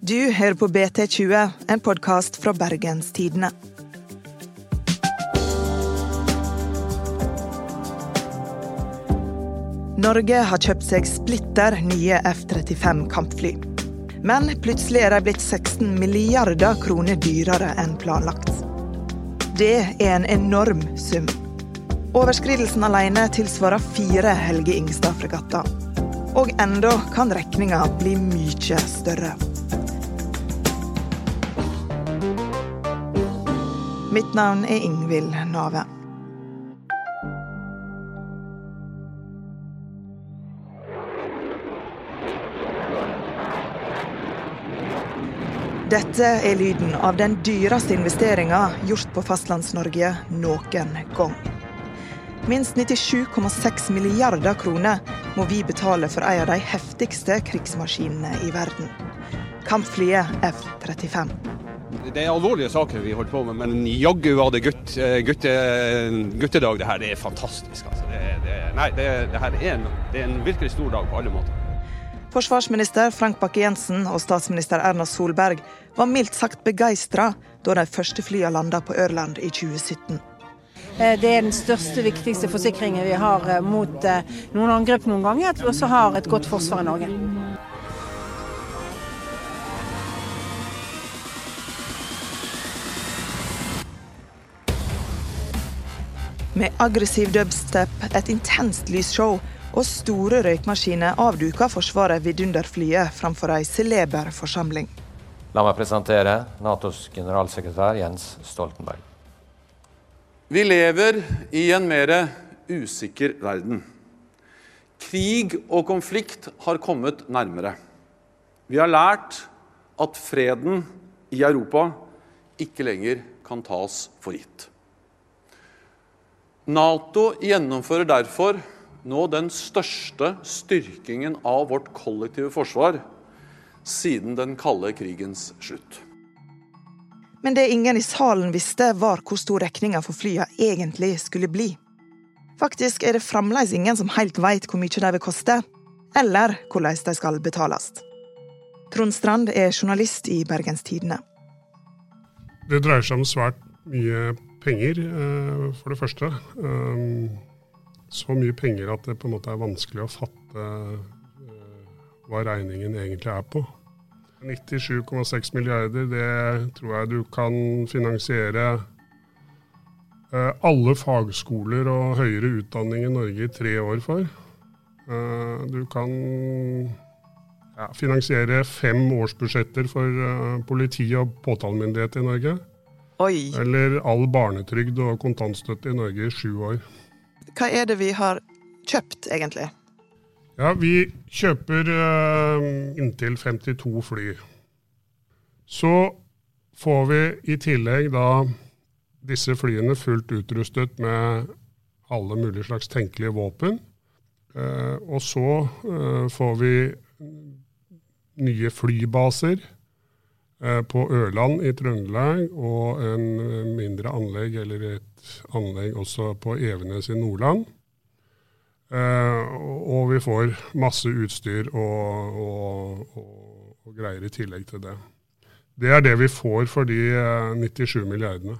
Du hører på BT20, en podkast fra Bergens Tidende. Norge har kjøpt seg splitter nye F-35 kampfly. Men plutselig er de blitt 16 milliarder kroner dyrere enn planlagt. Det er en enorm sum. Overskridelsen alene tilsvarer fire Helge Ingstad-fregatter. Og enda kan regninga bli mye større. Mitt navn er Ingvild Nave. Dette er lyden av den dyreste investeringa gjort på Fastlands-Norge noen gang. Minst 97,6 milliarder kroner må vi betale for en av de heftigste krigsmaskinene i verden. Kampflyet F-35. Det er alvorlige saker vi holder på med, men jaggu var det gutt, eh, gutte, guttedag. Det her det er fantastisk. Altså. Det, det, nei, det, det her er en, det er en virkelig stor dag på alle måter. Forsvarsminister Frank Bakke-Jensen og statsminister Erna Solberg var mildt sagt begeistra da de første flyene landa på Ørland i 2017. Eh, det er den største, viktigste forsikringen vi har eh, mot noen angrep noen ganger, at vi også har et godt forsvar i Norge. Med aggressiv dubstep, et intenst lysshow og store røykmaskiner avduka Forsvaret vidunderflyet framfor ei celeber forsamling. La meg presentere Natos generalsekretær Jens Stoltenberg. Vi lever i en mer usikker verden. Krig og konflikt har kommet nærmere. Vi har lært at freden i Europa ikke lenger kan tas for gitt. Nato gjennomfører derfor nå den største styrkingen av vårt kollektive forsvar siden den kalde krigens slutt. Men det ingen i salen visste, var hvor stor regninga for flya egentlig skulle bli. Faktisk er det fremdeles ingen som helt veit hvor mye de vil koste, eller hvordan de skal betales. Trond Strand er journalist i Bergens Tidende. Det dreier seg om svært mye penger, for det første. Så mye penger at det på en måte er vanskelig å fatte hva regningen egentlig er på. 97,6 milliarder, det tror jeg du kan finansiere alle fagskoler og høyere utdanning i Norge i tre år for. Du kan ja, finansiere fem årsbudsjetter for politi og påtalemyndighet i Norge. Oi. Eller all barnetrygd og kontantstøtte i Norge i sju år. Hva er det vi har kjøpt, egentlig? Ja, Vi kjøper uh, inntil 52 fly. Så får vi i tillegg da disse flyene fullt utrustet med alle mulige slags tenkelige våpen. Uh, og så uh, får vi nye flybaser på Ørland i Trøndelag og en mindre anlegg, eller et anlegg også på Evenes i Nordland. og vi får masse utstyr og, og, og, og, greier i tillegg til det. Det er det vi får for de 97 milliardene.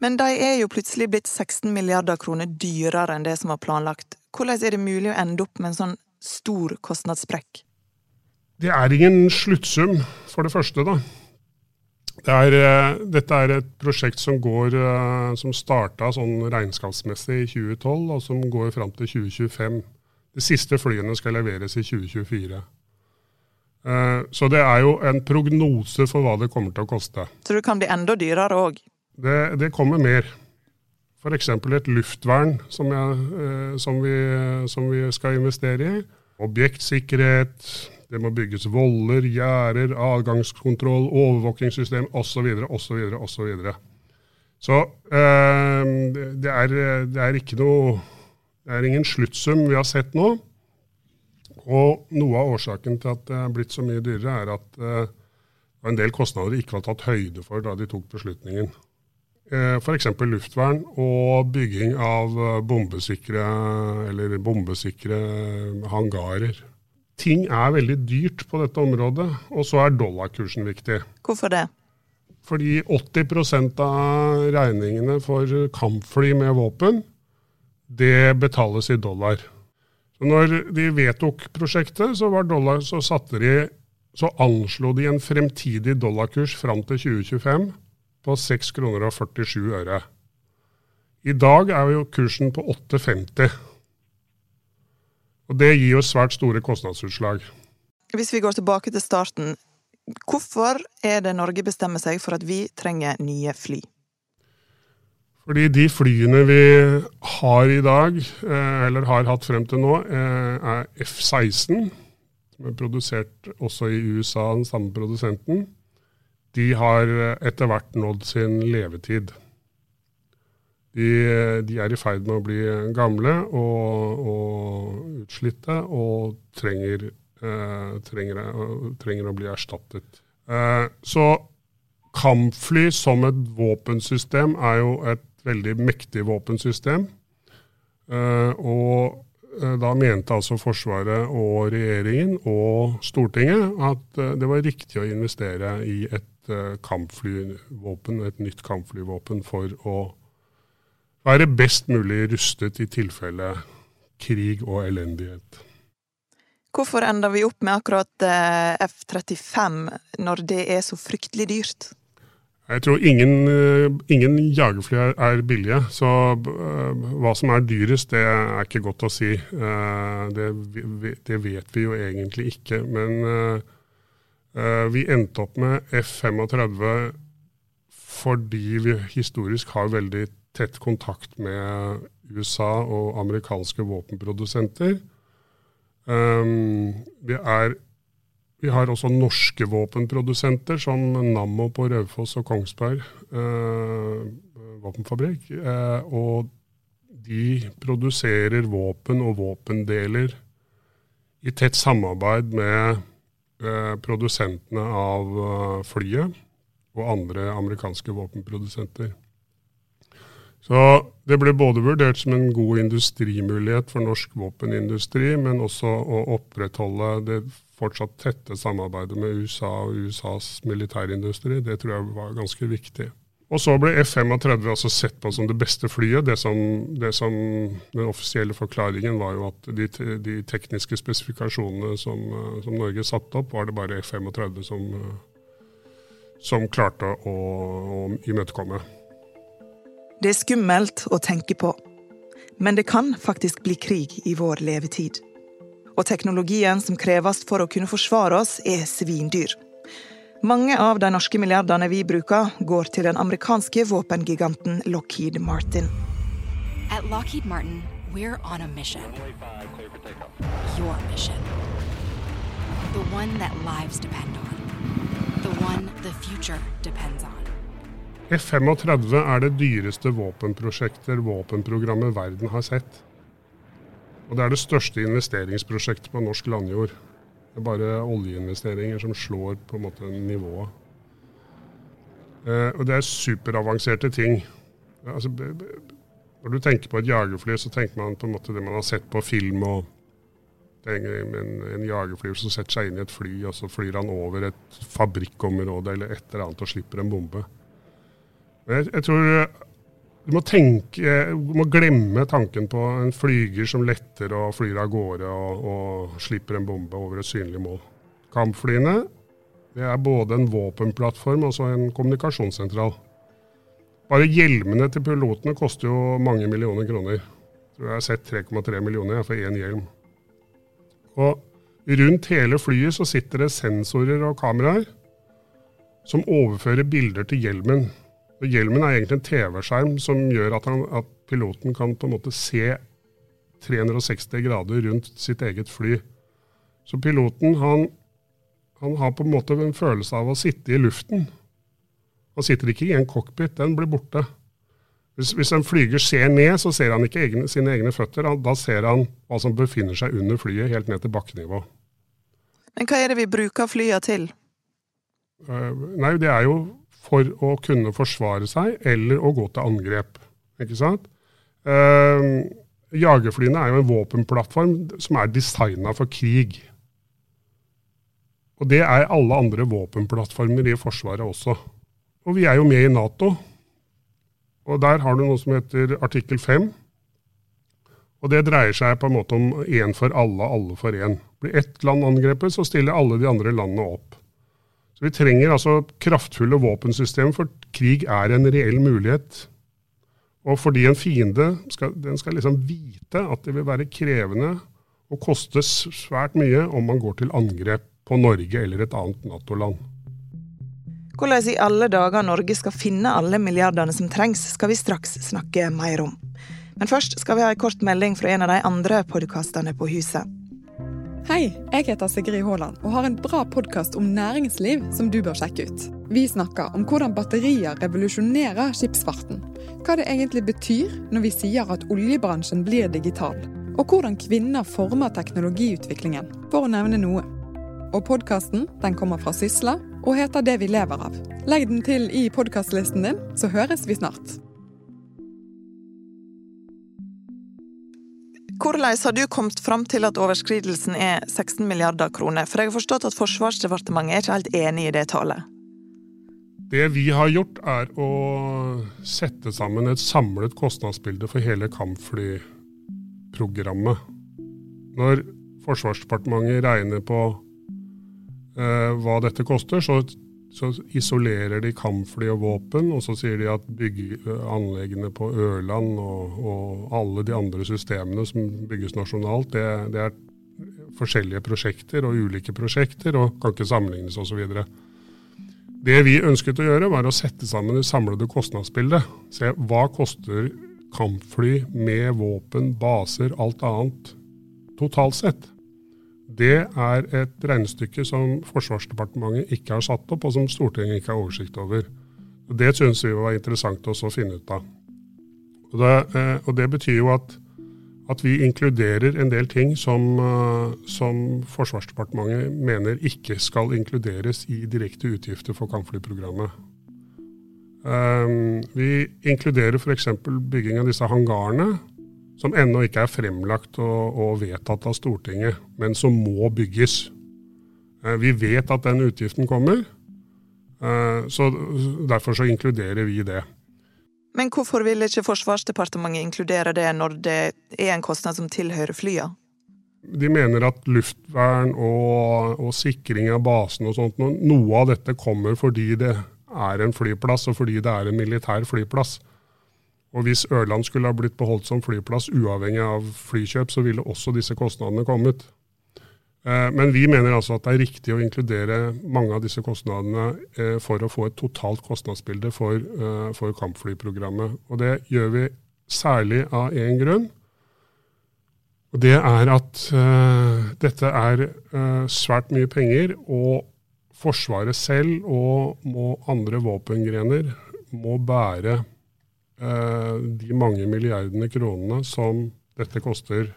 Men de er jo plutselig blitt 16 milliarder kroner dyrere enn det som var planlagt. Hvordan er det mulig å ende opp med en sånn stor kostnadssprekk? Det er ingen sluttsum, for det første, da. Det er, dette er et prosjekt som, går, som starta sånn regnskapsmessig i 2012, og som går fram til 2025. De siste flyene skal leveres i 2024. Så det er jo en prognose for hva det kommer til å koste. Så det kan bli enda dyrere òg? Det, det, kommer mer. F.eks. et luftvern som, jeg, som, vi, som vi skal investere i. Objektsikkerhet, det må bygges voller, gjerder, adgangskontroll, overvåkingssystem osv. osv. osv. Så eh, det, er, det, er, ikke noe Det er ingen sluttsum vi har sett nå. Og noe av årsaken til at det er blitt så mye dyrere, er at eh, var en del kostnader de ikke var tatt høyde for da de tok beslutningen. Eh, F.eks. luftvern og bygging av bombesikre, eller bombesikre hangarer ting er veldig dyrt på dette området, og så er dollarkursen viktig. Hvorfor det? Fordi 80% av regningene for kampfly med våpen, det betales i dollar. Så når de vedtok prosjektet, så, dollar, så, de, så anslo de en fremtidig dollarkurs fram til 2025 på 6 kroner og 47 øre. I dag er jo kursen på 8,50. Og Det gir jo svært store kostnadsutslag. Hvis vi går tilbake til starten, hvorfor er det Norge bestemmer seg for at vi trenger nye fly? Fordi de flyene vi har i dag, eh, eller har hatt frem til nå, eh, er F-16, som er produsert også i USA, den samme produsenten. De har eh, etter hvert nådd sin levetid. De, de, er i ferd med å bli gamle og, og utslitte og trenger, eh, trenger, trenger, å bli erstattet. Eh, så kampfly som et våpensystem er jo et veldig mektig våpensystem. Eh, og eh, da mente altså Forsvaret og regjeringen og Stortinget at eh, det var riktig å investere i et kampflyvåpen, et nytt kampflyvåpen for å være best mulig rustet i tilfelle krig og elendighet. Hvorfor ender vi opp med akkurat eh, F-35 når det er så fryktelig dyrt? Jeg tror ingen, eh, ingen jagerfly er billige, så uh, hva som er dyrest, det er ikke godt å si. Det, det, vet vi jo egentlig ikke. Men vi endte opp med F-35 fordi vi historisk har veldig tett kontakt med USA og amerikanske våpenprodusenter. Um, vi, er, vi, har også norske våpenprodusenter, som Nammo på Raufoss og Kongsberg uh, våpenfabrikk. Uh, og de produserer våpen og våpendeler i tett samarbeid med uh, produsentene av flyet og andre amerikanske våpenprodusenter. Så det ble både vurdert som en god industrimulighet for norsk våpenindustri, men også å opprettholde det fortsatt tette samarbeidet med USA og USAs militærindustri. Det tror jeg var ganske viktig. Og så ble F-35 altså sett på som det beste flyet. Det som, det som, Den offisielle forklaringen var jo at de, de tekniske spesifikasjonene som, som, Norge satte opp, var det bare F-35 som, som klarte å, å imøtekomme. Det er skummelt å tenke på. Men det kan faktisk bli krig i vår levetid. Og teknologien som kreves for å kunne forsvare oss, er svindyr. Mange av de norske milliardene vi bruker, går til den amerikanske våpengiganten Lockheed Martin. At Lockheed Martin, we're on a mission. Your mission. The one that lives depend on. The one the future depends on. F-35 er det dyreste våpenprosjekter våpenprogrammet verden har sett. Og det er det største investeringsprosjektet på norsk landjord. Det er bare oljeinvesteringer som slår på en måte nivået. Eh, og det er superavanserte ting. Altså, når du tenker på et jagerfly, så tenker man på en måte det man har sett på film. og en, en jagerflyver som setter seg inn i et fly, og så flyr han over et fabrikkområde eller et eller annet og slipper en bombe. Jeg, jeg tror eh, du må tenke, du må glemme tanken på en flyger som letter og flyr av gårde og, og slipper en bombe over et synlig mål. Kampflyene det er både en våpenplattform og en kommunikasjonssentral. Bare hjelmene til pilotene koster jo mange millioner kroner. Jeg tror jeg har sett 3,3 millioner for én hjelm. Og rundt hele flyet så sitter det sensorer og kameraer som overfører bilder til hjelmen. Hjelmen er egentlig en TV-skjerm som gjør at, han, at, piloten kan på en måte se 360 grader rundt sitt eget fly. Så piloten han, han har på en måte en følelse av å sitte i luften. Han sitter ikke i en cockpit, den blir borte. Hvis, hvis en flyger ser ned, så ser han ikke egne, sine egne føtter. Da ser han hva som befinner seg under flyet, helt ned til bakkenivå. Men hva er det vi bruker flyene til? Uh, nei, det er jo for å kunne forsvare seg eller å gå til angrep. Ikke sant? Eh, jagerflyene er jo en våpenplattform som er designa for krig. Og det er alle andre våpenplattformer i Forsvaret også. Og vi er jo med i Nato. Og der har du noe som heter artikkel 5. Og det dreier seg på en måte om én for alle, alle for én. Blir ett land angrepet, så stiller alle de andre landene opp. Så Vi trenger altså kraftfulle våpensystemer, for krig er en reell mulighet. Og fordi en fiende skal, den skal liksom vite at det vil være krevende og koste svært mye om man går til angrep på Norge eller et annet Nato-land. Hvordan i alle dager Norge skal finne alle milliardene som trengs, skal vi straks snakke mer om. Men først skal vi ha en kort melding fra en av de andre podkastene på huset. Hei, jeg heter Sigrid Haaland og har en bra podkast om næringsliv som du bør sjekke ut. Vi snakker om hvordan batterier revolusjonerer skipsfarten. Hva det egentlig betyr når vi sier at oljebransjen blir digital. Og hvordan kvinner former teknologiutviklingen, for å nevne noe. Og podkasten kommer fra Sysla og heter Det vi lever av. Legg den til i podkastlisten din, så høres vi snart. Hvordan har du kommet fram til at overskridelsen er 16 milliarder kroner? For jeg har forstått at Forsvarsdepartementet er ikke helt enig i det tallet. Det vi har gjort, er å sette sammen et samlet kostnadsbilde for hele kampflyprogrammet. Når Forsvarsdepartementet regner på eh, hva dette koster, så, så, isolerer de kampfly og våpen, og så sier de at anleggene på Ørland og, og, alle de andre systemene som bygges nasjonalt, det, det er forskjellige prosjekter og ulike prosjekter og kan ikke sammenlignes osv. Det vi ønsket å gjøre, var å sette sammen det samlede kostnadsbildet. Se hva koster kampfly med våpen, baser, alt annet totalt sett det er et regnestykke som Forsvarsdepartementet ikke har satt opp, og som Stortinget ikke har oversikt over. Det syns vi var interessant også å finne ut av. Og det, eh, og det betyr jo at, at, vi inkluderer en del ting som, eh, som, Forsvarsdepartementet mener ikke skal inkluderes i direkte utgifter for kampflyprogrammet. Um, vi inkluderer f.eks. bygging av disse hangarene, som ennå ikke er fremlagt og, og, vedtatt av Stortinget, men som må bygges. Eh, vi vet at den utgiften kommer, eh, så derfor så inkluderer vi det. Men hvorfor vil ikke Forsvarsdepartementet inkludere det når det er en kostnad som tilhører flyene? De mener at luftvern og, og sikring av basen og sånt, noe av dette kommer fordi det er en flyplass og fordi det er en militær flyplass. Og hvis Ørland skulle ha blitt beholdt som flyplass uavhengig av flykjøp, så ville også disse kostnadene kommet. Eh, men vi mener altså at det er riktig å inkludere mange av disse kostnadene eh, for å få et totalt kostnadsbilde for, eh, for kampflyprogrammet. Og det gjør vi særlig av én grunn. Og det er at dette er svært mye penger, og Forsvaret selv og andre våpengrener må bære de mange milliardene kronene som dette koster.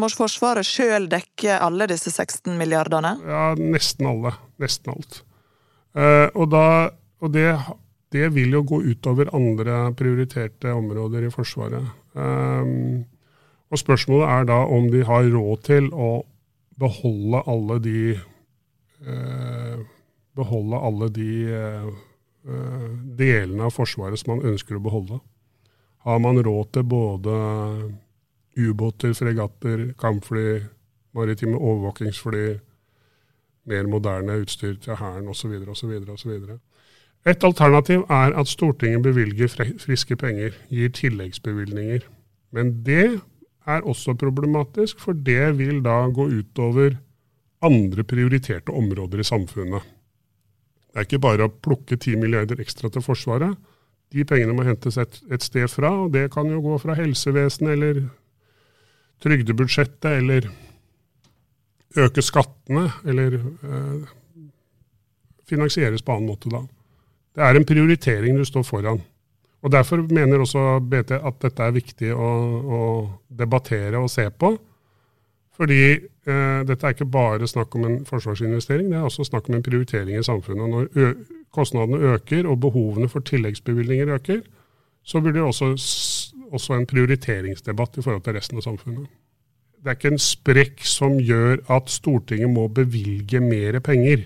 Må Forsvaret sjøl dekke alle disse 16 milliardene? Ja, nesten alle. Nesten alt. Eh, og, da, og det, det, vil jo gå utover andre prioriterte områder i Forsvaret. Um, og spørsmålet er da om de har råd til å beholde alle de Beholde alle de Eh, delene av Forsvaret som man ønsker å beholde. Har man råd til både ubåter, fregatter, kampfly, maritime overvåkingsfly, mer moderne utstyr til Hæren osv. osv. Et alternativ er at Stortinget bevilger friske penger, gir tilleggsbevilgninger. Men det er også problematisk, for det vil da gå utover andre prioriterte områder i samfunnet. Det er ikke bare å plukke 10 milliarder ekstra til Forsvaret. De pengene må hentes et, et sted fra, og det kan jo gå fra helsevesenet eller trygdebudsjettet eller øke skattene, eller eh, finansieres på annen måte da. Det er en prioritering du står foran. Og Derfor mener også BT at dette er viktig å, å debattere og se på. Fordi eh, dette er ikke bare snakk om en forsvarsinvestering, det er også snakk om en prioritering i samfunnet. Når kostnadene øker og behovene for tilleggsbevilgninger øker, så blir det også, også en prioriteringsdebatt i forhold til resten av samfunnet. det er ikke en sprekk som gjør at Stortinget må bevilge mer penger.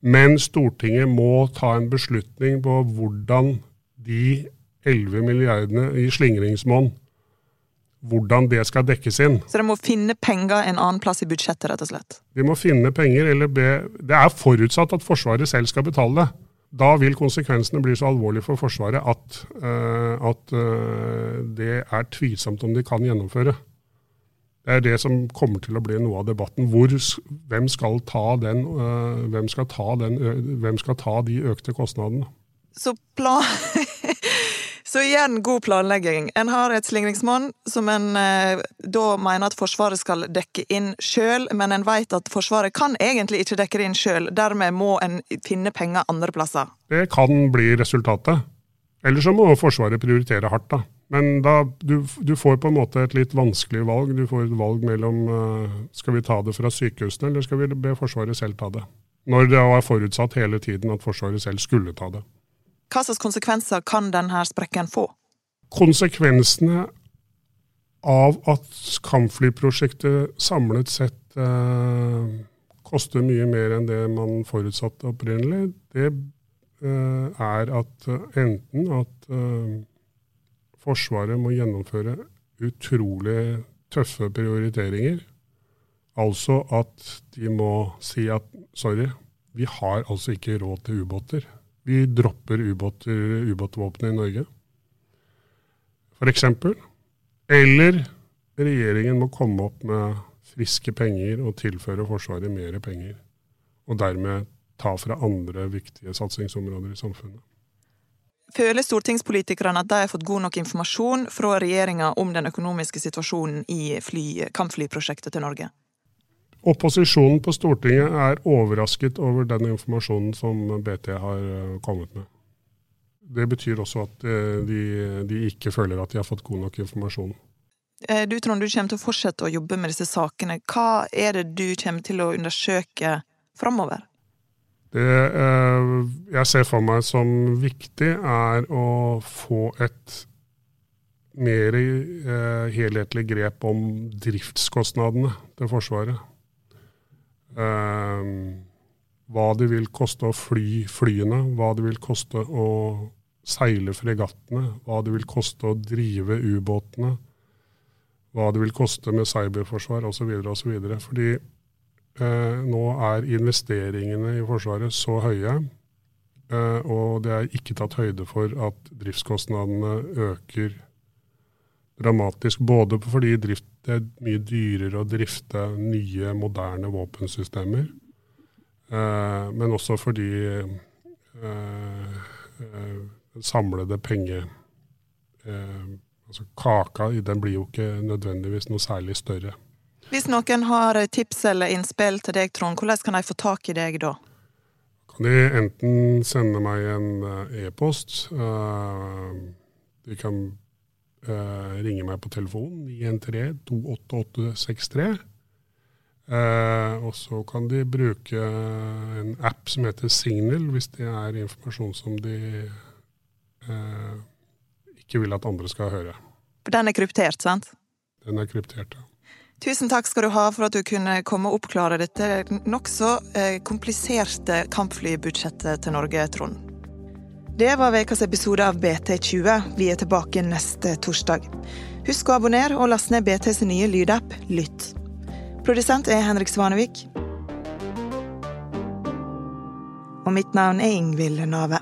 Men Stortinget må ta en beslutning på hvordan de 11 milliardene i slingringsmonn hvordan det skal dekkes inn. Så de må finne penger en annen plass i budsjettet, rett og slett? De må finne penger, eller be Det er forutsatt at Forsvaret selv skal betale det. Da vil konsekvensene bli så alvorlige for Forsvaret at, uh, at uh, det er tvilsomt om de kan gjennomføre. Det er det som kommer til å bli noe av debatten. Hvor, hvem, skal ta den, uh, hvem, skal ta den, hvem skal ta de økte kostnadene? Så plan... Så igjen god planlegging. En har et slingringsmonn som en eh, da mener at Forsvaret skal dekke inn sjøl, men en vet at Forsvaret kan egentlig ikke dekke det inn sjøl. Dermed må en finne penger andre plasser. Det kan bli resultatet. Eller så må Forsvaret prioritere hardt, da. Men da, du, du, får på en måte et litt vanskelig valg. Du får et valg mellom uh, skal vi ta det fra sykehusene, eller skal vi be Forsvaret selv ta det. Når det var forutsatt hele tiden at Forsvaret selv skulle ta det. Hva slags konsekvenser kan denne sprekken få? Konsekvensene av at kampflyprosjektet samlet sett eh, koster mye mer enn det man forutsatte opprinnelig, det eh, er at eh, enten at eh, Forsvaret må gjennomføre utrolig tøffe prioriteringer, altså at de må si at sorry, vi har altså ikke råd til ubåter. Vi dropper ubåtvåpenet i Norge, f.eks. Eller regjeringen må komme opp med friske penger og tilføre Forsvaret mer penger. Og dermed ta fra andre viktige satsingsområder i samfunnet. Føler stortingspolitikerne at de har fått god nok informasjon fra regjeringa om den økonomiske situasjonen i fly, kampflyprosjektet til Norge? Opposisjonen på Stortinget er overrasket over den informasjonen som BT har eh, kommet med. Det betyr også at eh, de, de ikke føler at de har fått god nok informasjon. Eh, du Trond, du kommer til å fortsette å jobbe med disse sakene. Hva er det du kommer til å undersøke framover? Det jeg ser for meg som viktig, er å få et mer helhetlig grep om driftskostnadene til Forsvaret. Ehm, hva det vil koste å fly flyene, hva det vil koste å seile fregattene, hva det vil koste å drive ubåtene, hva det vil koste med cyberforsvar osv. osv. Fordi eh, nå er investeringene i Forsvaret så høye, eh, og det er ikke tatt høyde for at driftskostnadene øker dramatisk. Både fordi drift, det er mye dyrere å drifte nye, moderne våpensystemer, eh, men også fordi eh, eh, samlede penge eh, altså Kaka den blir jo ikke nødvendigvis noe særlig større. Hvis noen har tips eller innspill til deg, Trond, hvordan kan de få tak i deg da? Kan de enten sende meg en eh, e-post. Eh, de kan Uh, ringer meg på telefonen 913-28863. Uh, og så kan de bruke en app som heter Signal, hvis det er informasjon som de uh, ikke vil at andre skal høre. For den er kryptert, sant? Den er kryptert, ja. Tusen takk skal du ha for at du kunne komme og oppklare dette nokså eh, kompliserte kampflybudsjettet til Norge, Trond. Det var ukas episode av BT20. Vi er tilbake neste torsdag. Husk å abonnere og laste ned BTs nye lydapp Lytt. Produsent er Henrik Svanevik. Og mitt navn er Ingvild Nave.